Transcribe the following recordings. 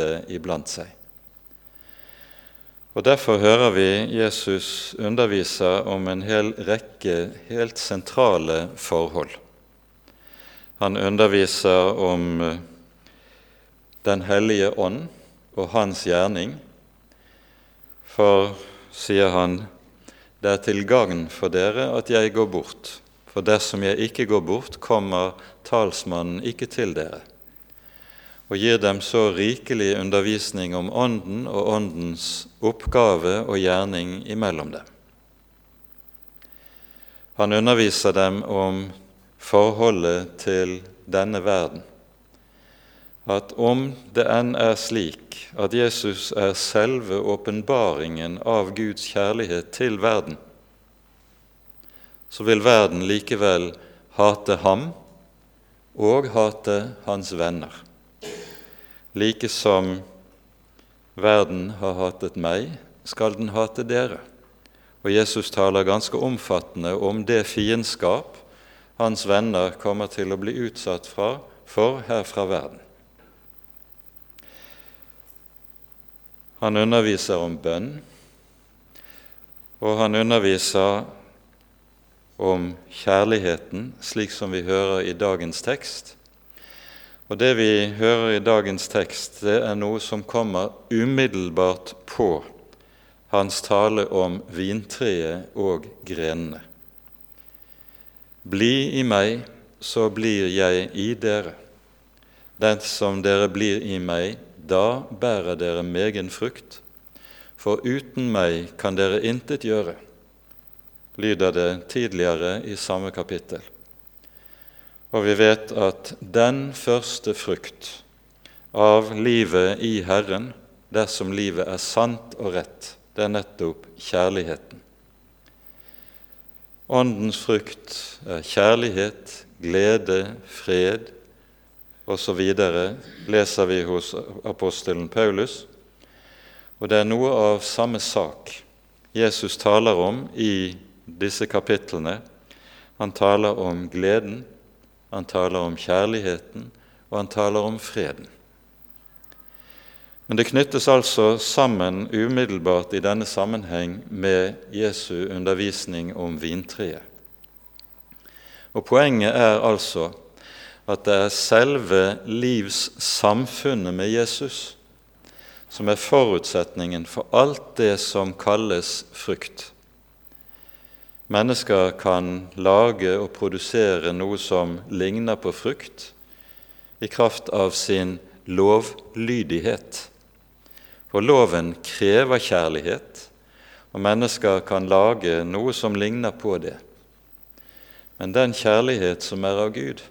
glede iblant seg. Og Derfor hører vi Jesus undervise om en hel rekke helt sentrale forhold. Han underviser om eh, Den hellige ånd og hans gjerning. For, sier han, det er til gagn for dere at jeg går bort. For dersom jeg ikke går bort, kommer talsmannen ikke til dere og gir dem så rikelig undervisning om Ånden og Åndens oppgave og gjerning imellom dem. Han underviser dem om forholdet til denne verden. At om det enn er slik at Jesus er selve åpenbaringen av Guds kjærlighet til verden, så vil verden likevel hate ham og hate hans venner like som verden har hatet meg, skal den hate dere. Og Jesus taler ganske omfattende om det fiendskap hans venner kommer til å bli utsatt fra, for her fra verden. Han underviser om bønn, og han underviser om kjærligheten, slik som vi hører i dagens tekst, og Det vi hører i dagens tekst, det er noe som kommer umiddelbart på hans tale om vintreet og grenene. Bli i meg, så blir jeg i dere. Den som dere blir i meg, da bærer dere megen frukt. For uten meg kan dere intet gjøre, lyder det tidligere i samme kapittel. Og vi vet at den første frukt av livet i Herren, dersom livet er sant og rett, det er nettopp kjærligheten. Åndens frukt er kjærlighet, glede, fred osv., leser vi hos apostelen Paulus. Og det er noe av samme sak Jesus taler om i disse kapitlene. Han taler om gleden, han taler om kjærligheten, og han taler om freden. Men det knyttes altså sammen umiddelbart i denne sammenheng med Jesu undervisning om vintreet. Og Poenget er altså at det er selve livssamfunnet med Jesus som er forutsetningen for alt det som kalles frukt. Mennesker kan lage og produsere noe som ligner på frukt, i kraft av sin lovlydighet. For loven krever kjærlighet, og mennesker kan lage noe som ligner på det. Men den kjærlighet som er av Gud,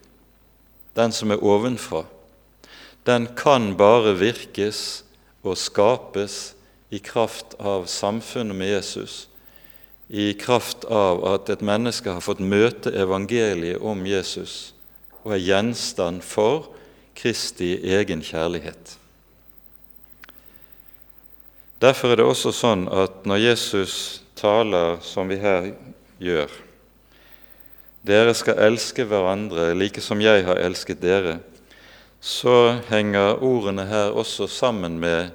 den som er ovenfra, den kan bare virkes og skapes i kraft av samfunnet med Jesus i kraft av at et menneske har fått møte evangeliet om Jesus og er gjenstand for Kristi egen kjærlighet. Derfor er det også sånn at når Jesus taler som vi her gjør Dere skal elske hverandre like som jeg har elsket dere. Så henger ordene her også sammen med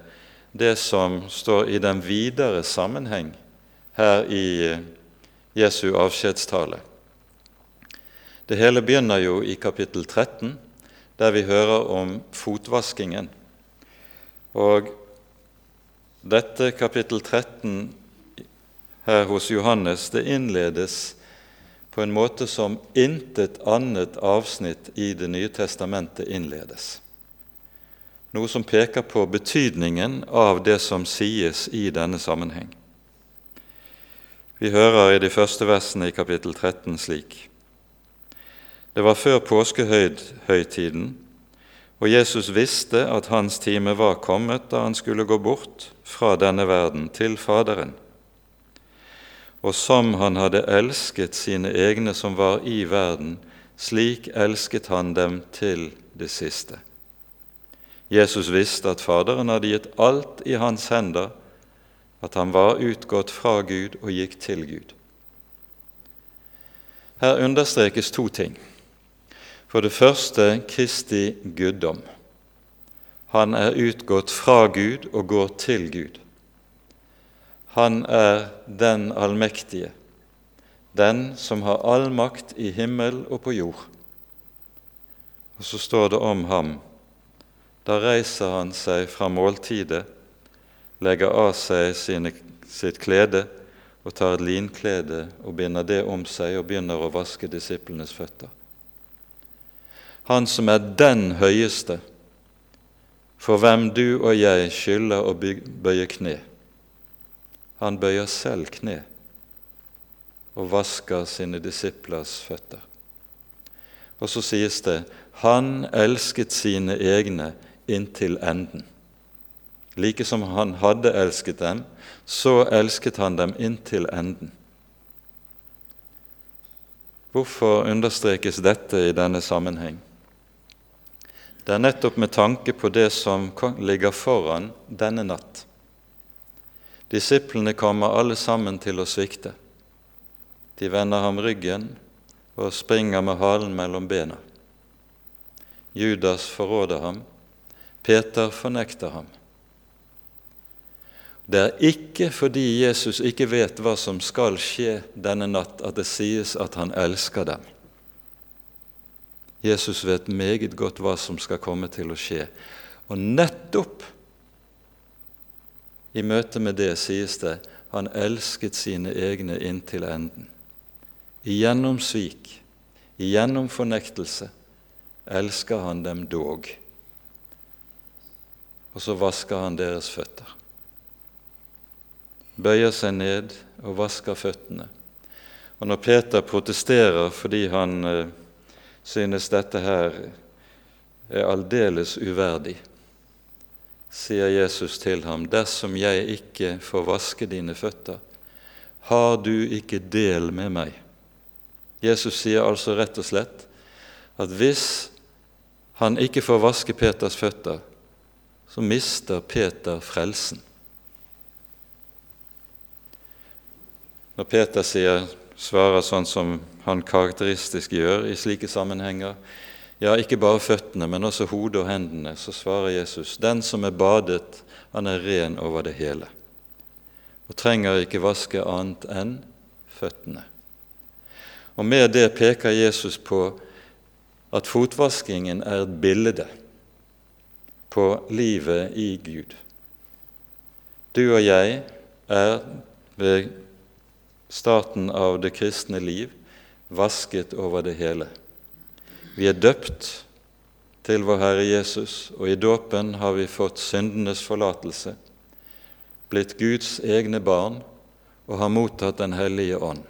det som står i den videre sammenheng her i eh, Jesu avskjedstale. Det hele begynner jo i kapittel 13, der vi hører om fotvaskingen. Og dette kapittel 13 her hos Johannes det innledes på en måte som intet annet avsnitt i Det nye testamentet innledes. Noe som peker på betydningen av det som sies i denne sammenheng. Vi hører i de første versene i kapittel 13 slik.: Det var før påskehøytiden, og Jesus visste at hans time var kommet da han skulle gå bort fra denne verden til Faderen. Og som han hadde elsket sine egne som var i verden, slik elsket han dem til det siste. Jesus visste at Faderen hadde gitt alt i hans hender, at han var utgått fra Gud og gikk til Gud. Her understrekes to ting. For det første Kristi guddom. Han er utgått fra Gud og går til Gud. Han er den allmektige, den som har all makt i himmel og på jord. Og så står det om ham da reiser han seg fra måltidet, legger av seg sine, sitt klede og tar et linklede og binder det om seg og begynner å vaske disiplenes føtter. Han som er den høyeste, for hvem du og jeg skylder å bøye kne. Han bøyer selv kne og vasker sine disiplers føtter. Og så sies det han elsket sine egne inntil enden. Like som han hadde elsket dem, så elsket han dem inntil enden. Hvorfor understrekes dette i denne sammenheng? Det er nettopp med tanke på det som ligger foran denne natt. Disiplene kommer alle sammen til å svikte. De vender ham ryggen og springer med halen mellom bena. Judas forråder ham, Peter fornekter ham. Det er ikke fordi Jesus ikke vet hva som skal skje denne natt, at det sies at han elsker dem. Jesus vet meget godt hva som skal komme til å skje. Og nettopp i møte med det sies det han elsket sine egne inntil enden. Igjennom svik, igjennom fornektelse, elsker han dem dog og så vasker han deres føtter. Bøyer seg ned og vasker føttene. Og når Peter protesterer fordi han eh, synes dette her er aldeles uverdig, sier Jesus til ham, dersom jeg ikke får vaske dine føtter, har du ikke del med meg. Jesus sier altså rett og slett at hvis han ikke får vaske Peters føtter, så mister Peter frelsen. Når Peter sier, svarer sånn som han karakteristisk gjør i slike sammenhenger, ja, ikke bare føttene, men også hodet og hendene, så svarer Jesus, den som er badet, han er ren over det hele, og trenger ikke vaske annet enn føttene. Og Med det peker Jesus på at fotvaskingen er et bilde på livet i Gud. Du og jeg er ved starten av det kristne liv vasket over det hele. Vi er døpt til vår Herre Jesus, og i dåpen har vi fått syndenes forlatelse, blitt Guds egne barn og har mottatt Den hellige ånd.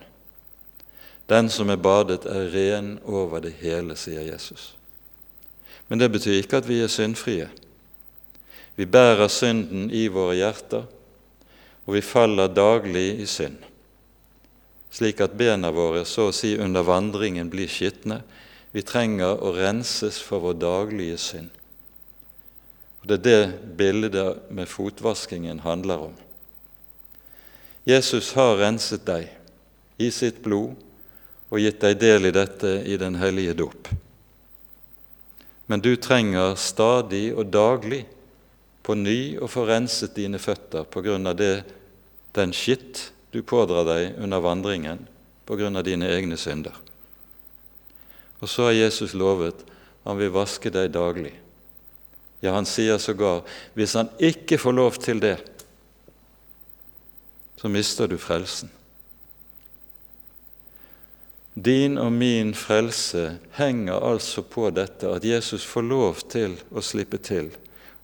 Den som er badet, er ren over det hele, sier Jesus. Men det betyr ikke at vi er syndfrie. Vi bærer synden i våre hjerter, og vi faller daglig i synd, slik at bena våre så å si under vandringen blir skitne. Vi trenger å renses for vår daglige synd. Og Det er det bildet med fotvaskingen handler om. Jesus har renset deg i sitt blod og gitt deg del i dette i den hellige dop. Men du trenger stadig og daglig på ny å få renset dine føtter på grunn av det, den skitt du pådrar deg under vandringen av dine egne synder. Og så har Jesus lovet han vil vaske deg daglig. Ja, han sier sågar hvis han ikke får lov til det, så mister du frelsen. Din og min frelse henger altså på dette at Jesus får lov til å slippe til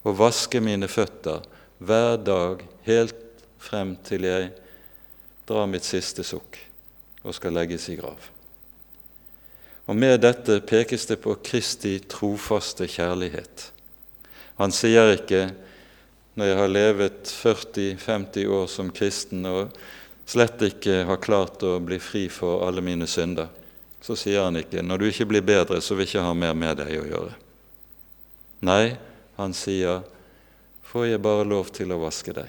og vaske mine føtter hver dag helt frem til jeg drar mitt siste sukk og skal legges i grav. Og Med dette pekes det på Kristi trofaste kjærlighet. Han sier ikke når jeg har levet 40-50 år som kristen og slett ikke har klart å bli fri for alle mine synder, så sier han ikke når du ikke blir bedre, så vil jeg ikke ha mer med deg å gjøre. Nei, han sier, 'Får jeg bare lov til å vaske deg,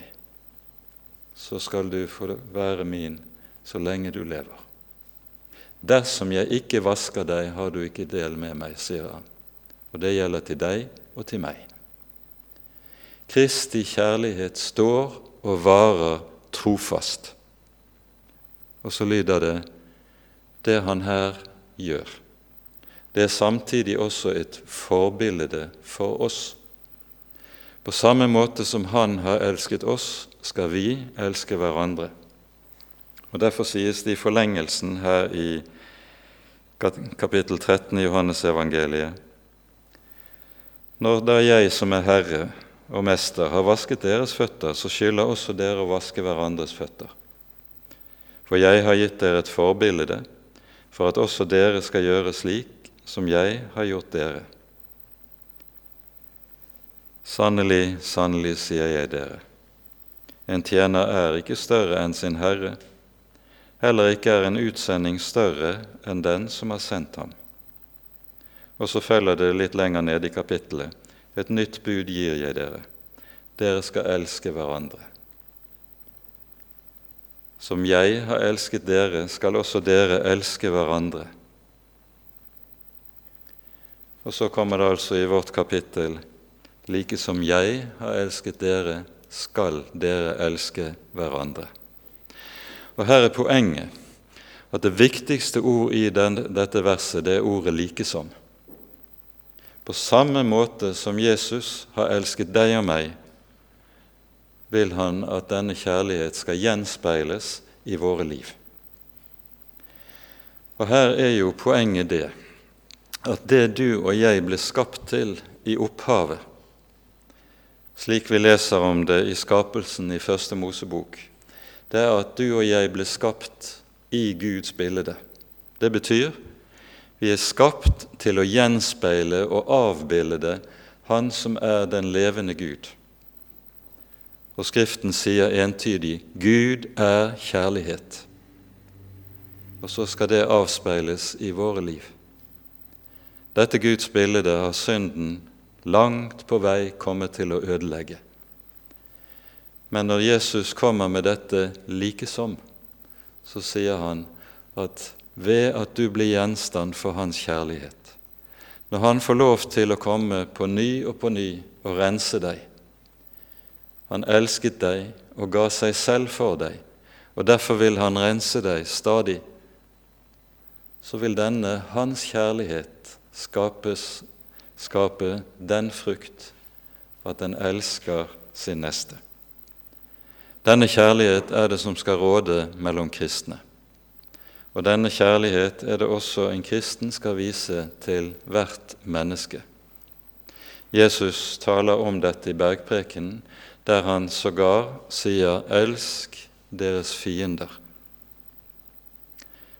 så skal du få være min så lenge du lever.' Dersom jeg ikke vasker deg, har du ikke del med meg, sier han. Og det gjelder til deg og til meg. Kristi kjærlighet står og varer trofast. Og så lyder det det han her gjør. Det er samtidig også et forbilde for oss. På samme måte som Han har elsket oss, skal vi elske hverandre. Og Derfor sies det i forlengelsen her i kapittel 13 i Johannesevangeliet Når da jeg som er Herre og Mester har vasket deres føtter, så skylder også dere å vaske hverandres føtter. For jeg har gitt dere et forbilde, for at også dere skal gjøre slik som jeg har gjort dere. Sannelig, sannelig, sier jeg dere, en tjener er ikke større enn sin herre, heller ikke er en utsending større enn den som har sendt ham. Og så følger det litt lenger ned i kapittelet et nytt bud gir jeg dere. Dere skal elske hverandre. Som jeg har elsket dere, skal også dere elske hverandre. Og så kommer det altså i vårt kapittel like som jeg har elsket dere, skal dere elske hverandre. Og Her er poenget at det viktigste ord i den, dette verset det er ordet 'likesom'. På samme måte som Jesus har elsket deg og meg, vil han at denne kjærlighet skal gjenspeiles i våre liv. Og Her er jo poenget det at det du og jeg ble skapt til i opphavet, slik vi leser om det i skapelsen i Første Mosebok, det er at du og jeg ble skapt i Guds bilde. Det betyr vi er skapt til å gjenspeile og avbilde Han som er den levende Gud. Og Skriften sier entydig 'Gud er kjærlighet'. Og så skal det avspeiles i våre liv. Dette Guds bilde har synden langt på vei komme til å ødelegge. Men når Jesus kommer med dette likesom, så sier han at ved at du blir gjenstand for hans kjærlighet, når han får lov til å komme på ny og på ny og rense deg Han elsket deg og ga seg selv for deg, og derfor vil han rense deg stadig. Så vil denne hans kjærlighet skapes skape den frukt at den elsker sin neste. Denne kjærlighet er det som skal råde mellom kristne. Og denne kjærlighet er det også en kristen skal vise til hvert menneske. Jesus taler om dette i bergprekenen, der han sågar sier 'elsk deres fiender'.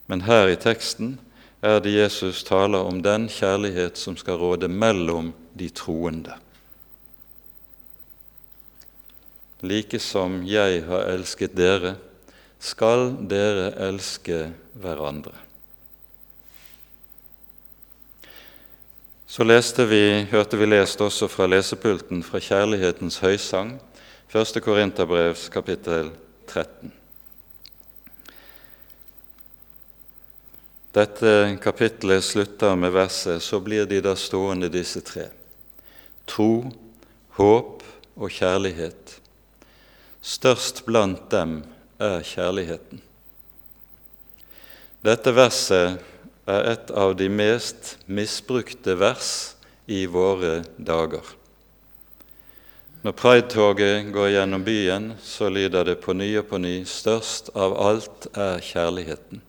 Men her i teksten er det Jesus taler om den kjærlighet som skal råde mellom de troende. Like som jeg har elsket dere, skal dere elske hverandre. Så leste vi, hørte vi lest også fra lesepulten fra Kjærlighetens høysang, 1. Korinterbrevs kapittel 13. Dette kapittelet slutter med verset, så blir de da stående, disse tre. Tro, håp og kjærlighet. Størst blant dem er kjærligheten. Dette verset er et av de mest misbrukte vers i våre dager. Når pridetoget går gjennom byen, så lyder det på ny og på ny 'Størst av alt er kjærligheten'.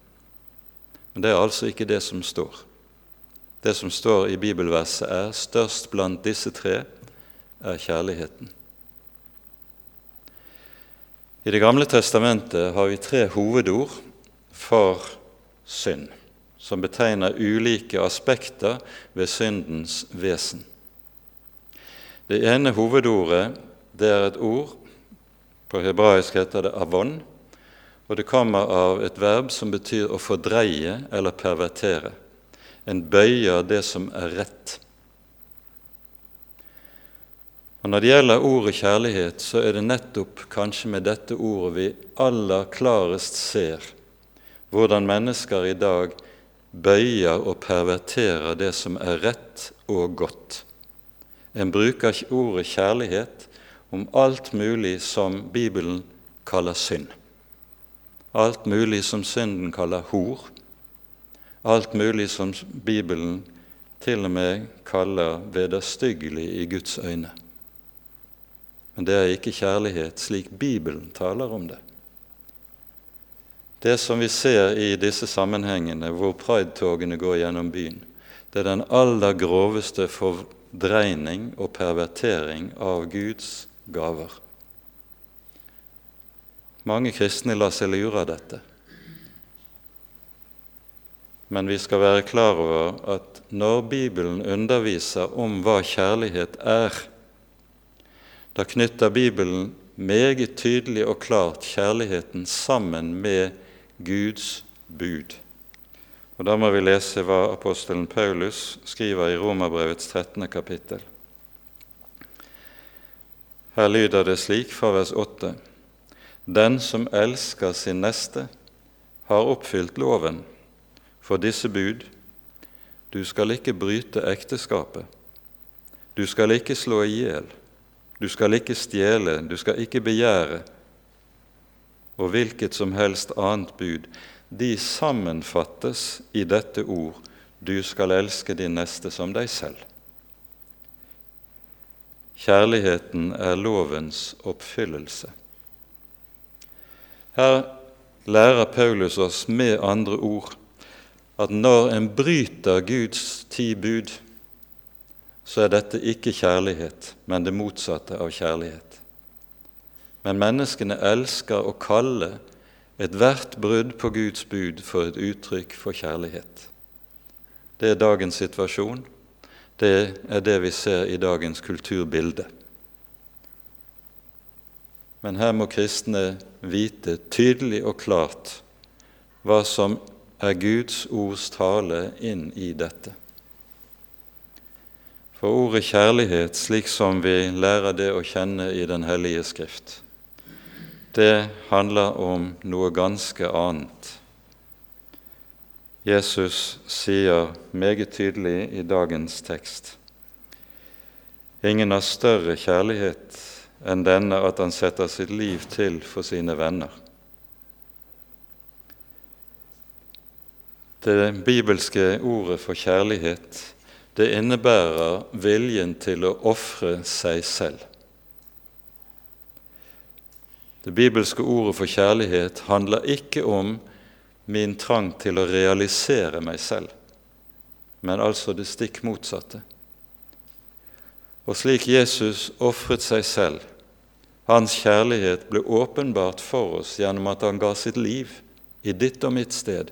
Men det er altså ikke det som står. Det som står i bibelverset, er 'størst blant disse tre er kjærligheten'. I Det gamle testamentet har vi tre hovedord for synd, som betegner ulike aspekter ved syndens vesen. Det ene hovedordet det er et ord, på hebraisk heter det avon, og det kommer av et verb som betyr å fordreie eller pervertere. En bøyer det som er rett. Og Når det gjelder ordet kjærlighet, så er det nettopp kanskje med dette ordet vi aller klarest ser hvordan mennesker i dag bøyer og perverterer det som er rett og godt. En bruker ordet kjærlighet om alt mulig som Bibelen kaller synd. Alt mulig som synden kaller hor. Alt mulig som Bibelen til og med kaller vederstyggelig i Guds øyne. Men det er ikke kjærlighet slik Bibelen taler om det. Det som vi ser i disse sammenhengene hvor pridetogene går gjennom byen, det er den aller groveste fordreining og pervertering av Guds gaver. Mange kristne lar seg lure av dette. Men vi skal være klar over at når Bibelen underviser om hva kjærlighet er, da knytter Bibelen meget tydelig og klart kjærligheten sammen med Guds bud. Og Da må vi lese hva apostelen Paulus skriver i Romerbrevets 13. kapittel. Her lyder det slik fra vers 8.: Den som elsker sin neste, har oppfylt loven. For disse bud du skal ikke bryte ekteskapet, du skal ikke slå i hjel, du skal ikke stjele, du skal ikke begjære, og hvilket som helst annet bud, de sammenfattes i dette ord du skal elske din neste som deg selv. Kjærligheten er lovens oppfyllelse. Her lærer Paulus oss med andre ord at når en bryter Guds ti bud, så er dette ikke kjærlighet, men det motsatte av kjærlighet. Men menneskene elsker å kalle ethvert brudd på Guds bud for et uttrykk for kjærlighet. Det er dagens situasjon, det er det vi ser i dagens kulturbilde. Men her må kristne vite tydelig og klart hva som er Guds ords tale inn i dette. For ordet kjærlighet, slik som vi lærer det å kjenne i Den hellige Skrift, det handler om noe ganske annet Jesus sier meget tydelig i dagens tekst Ingen har større kjærlighet enn denne at han setter sitt liv til for sine venner. Det bibelske ordet for kjærlighet det innebærer viljen til å ofre seg selv. Det bibelske ordet for kjærlighet handler ikke om min trang til å realisere meg selv, men altså det stikk motsatte. Og slik Jesus ofret seg selv, hans kjærlighet ble åpenbart for oss gjennom at han ga sitt liv i ditt og mitt sted.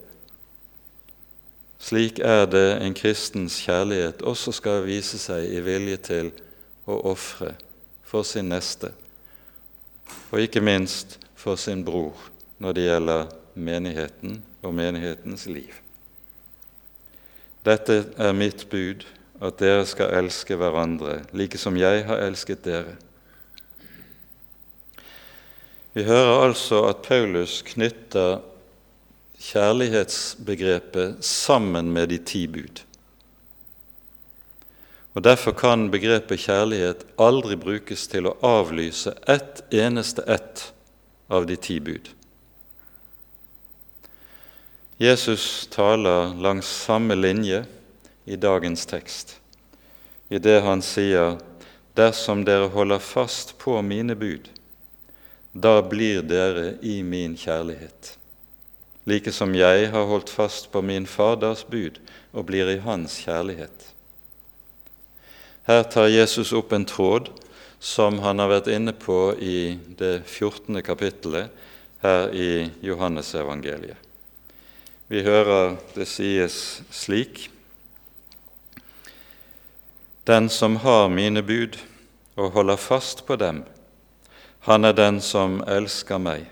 Slik er det en kristens kjærlighet også skal vise seg i vilje til å ofre for sin neste, og ikke minst for sin bror når det gjelder menigheten og menighetens liv. Dette er mitt bud, at dere skal elske hverandre, like som jeg har elsket dere. Vi hører altså at Paulus knytter kjærlighetsbegrepet sammen med de ti bud. Og Derfor kan begrepet kjærlighet aldri brukes til å avlyse ett eneste ett av de ti bud. Jesus taler langs samme linje i dagens tekst, i det han sier dersom dere holder fast på mine bud, da blir dere i min kjærlighet, like som jeg har holdt fast på min Faders bud og blir i hans kjærlighet. Her tar Jesus opp en tråd som han har vært inne på i det 14. kapittelet her i Johannesevangeliet. Vi hører det sies slik Den som har mine bud og holder fast på dem, han er den som elsker meg.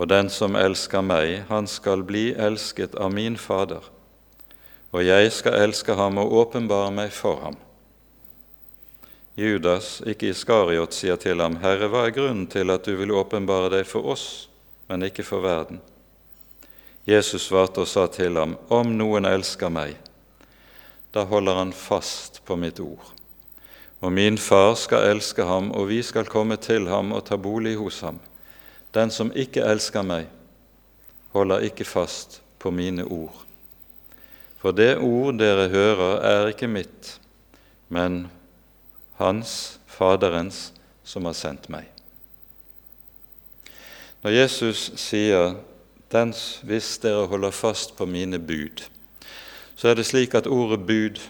Og den som elsker meg, han skal bli elsket av min Fader. Og jeg skal elske ham og åpenbare meg for ham. Judas, ikke Iskariot, sier til ham, Herre, hva er grunnen til at du vil åpenbare deg for oss, men ikke for verden? Jesus svarte og sa til ham, Om noen elsker meg, da holder han fast på mitt ord. og min far skal elske ham, og vi skal komme til ham og ta bolig hos ham. Den som ikke elsker meg, holder ikke fast på mine ord. For det ord dere hører, er ikke mitt, men Hans, Faderens, som har sendt meg. Når Jesus sier «Dens, 'hvis dere holder fast på mine bud', så er det slik at ordet 'bud'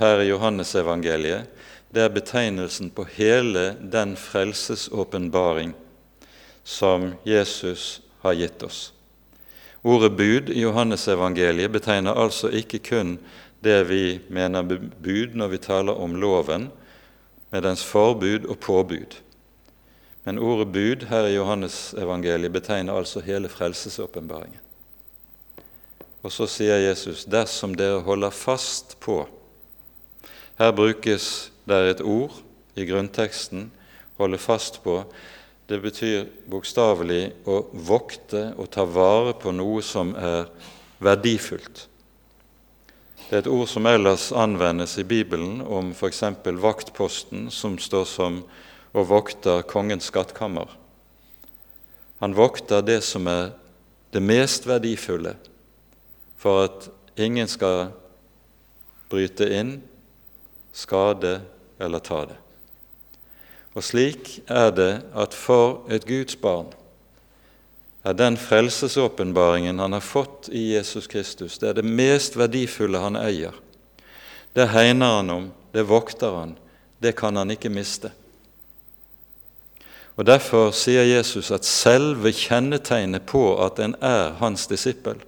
her i Johannesevangeliet det er betegnelsen på hele den frelsesåpenbaring som Jesus har gitt oss. Ordet bud i Johannesevangeliet betegner altså ikke kun det vi mener bud når vi taler om loven, med dens forbud og påbud. Men ordet bud her i Johannesevangeliet betegner altså hele frelsesåpenbaringen. Og så sier Jesus 'dersom dere holder fast på'. Her brukes det et ord i grunnteksten 'holde fast på'. Det betyr bokstavelig å vokte og ta vare på noe som er verdifullt. Det er et ord som ellers anvendes i Bibelen om f.eks. vaktposten, som står som og vokter kongens skattkammer. Han vokter det som er det mest verdifulle, for at ingen skal bryte inn, skade eller ta det. Og slik er det at for et Guds barn er den frelsesåpenbaringen han har fått i Jesus Kristus, det er det mest verdifulle han eier. Det hegner han om, det vokter han, det kan han ikke miste. Og Derfor sier Jesus at selve kjennetegnet på at en er hans disippel,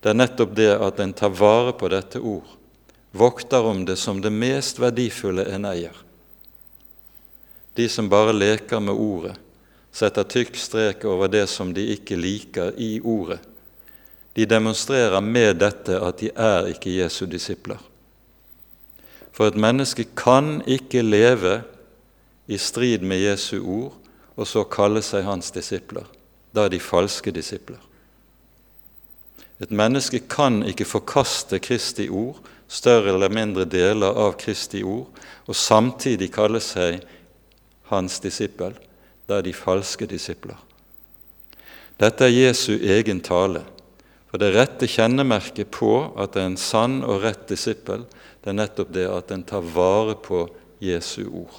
det er nettopp det at en tar vare på dette ord, vokter om det som det mest verdifulle en eier. De som bare leker med ordet, setter tykk strek over det som de ikke liker i ordet. De demonstrerer med dette at de er ikke Jesu disipler. For et menneske kan ikke leve i strid med Jesu ord og så kalle seg hans disipler. Da er de falske disipler. Et menneske kan ikke forkaste Kristi ord, større eller mindre deler av Kristi ord, og samtidig kalle seg hans disippel da er de falske disipler. Dette er Jesu egen tale. For det rette kjennemerket på at det er en sann og rett disippel, det er nettopp det at en tar vare på Jesu ord.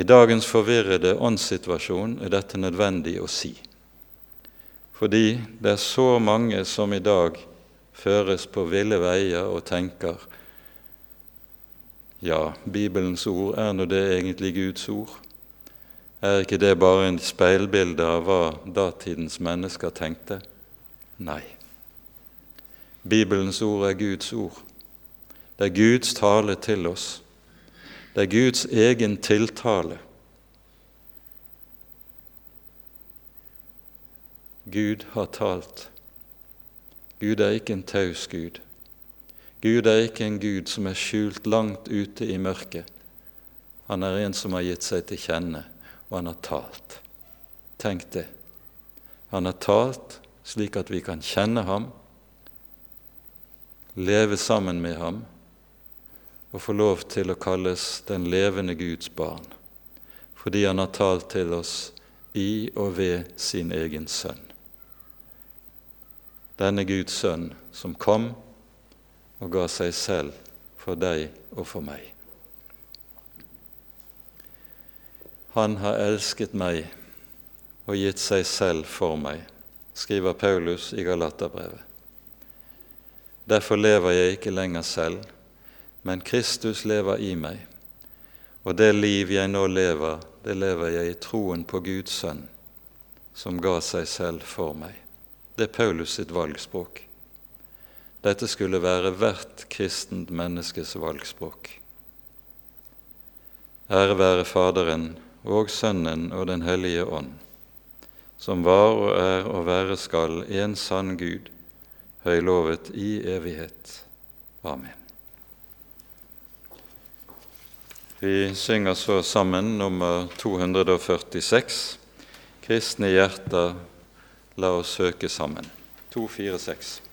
I dagens forvirrede åndssituasjon er dette nødvendig å si. Fordi det er så mange som i dag føres på ville veier og tenker ja, Bibelens ord er nå det egentlig Guds ord? Er ikke det bare en speilbilde av hva datidens mennesker tenkte? Nei. Bibelens ord er Guds ord. Det er Guds tale til oss. Det er Guds egen tiltale. Gud har talt. Gud er ikke en taus Gud. Gud er ikke en Gud som er skjult langt ute i mørket. Han er en som har gitt seg til kjenne og han har talt. Tenk det. Han har talt slik at vi kan kjenne ham, leve sammen med ham og få lov til å kalles den levende Guds barn, fordi han har talt til oss i og ved sin egen sønn. Denne Guds sønn som kom og ga seg selv for deg og for meg. Han har elsket meg og gitt seg selv for meg, skriver Paulus i Galaterbrevet. Derfor lever jeg ikke lenger selv, men Kristus lever i meg. Og det liv jeg nå lever, det lever jeg i troen på Guds sønn, som ga seg selv for meg. Det er Paulus sitt valgspråk. Dette skulle være hvert kristent menneskes valgspråk. Ære være Faderen og Sønnen og Den hellige ånd, som var og er og være skal en sann Gud, høylovet i evighet. Amen. Vi synger så sammen nummer 246, 'Kristne hjerter, la oss søke sammen'. 246.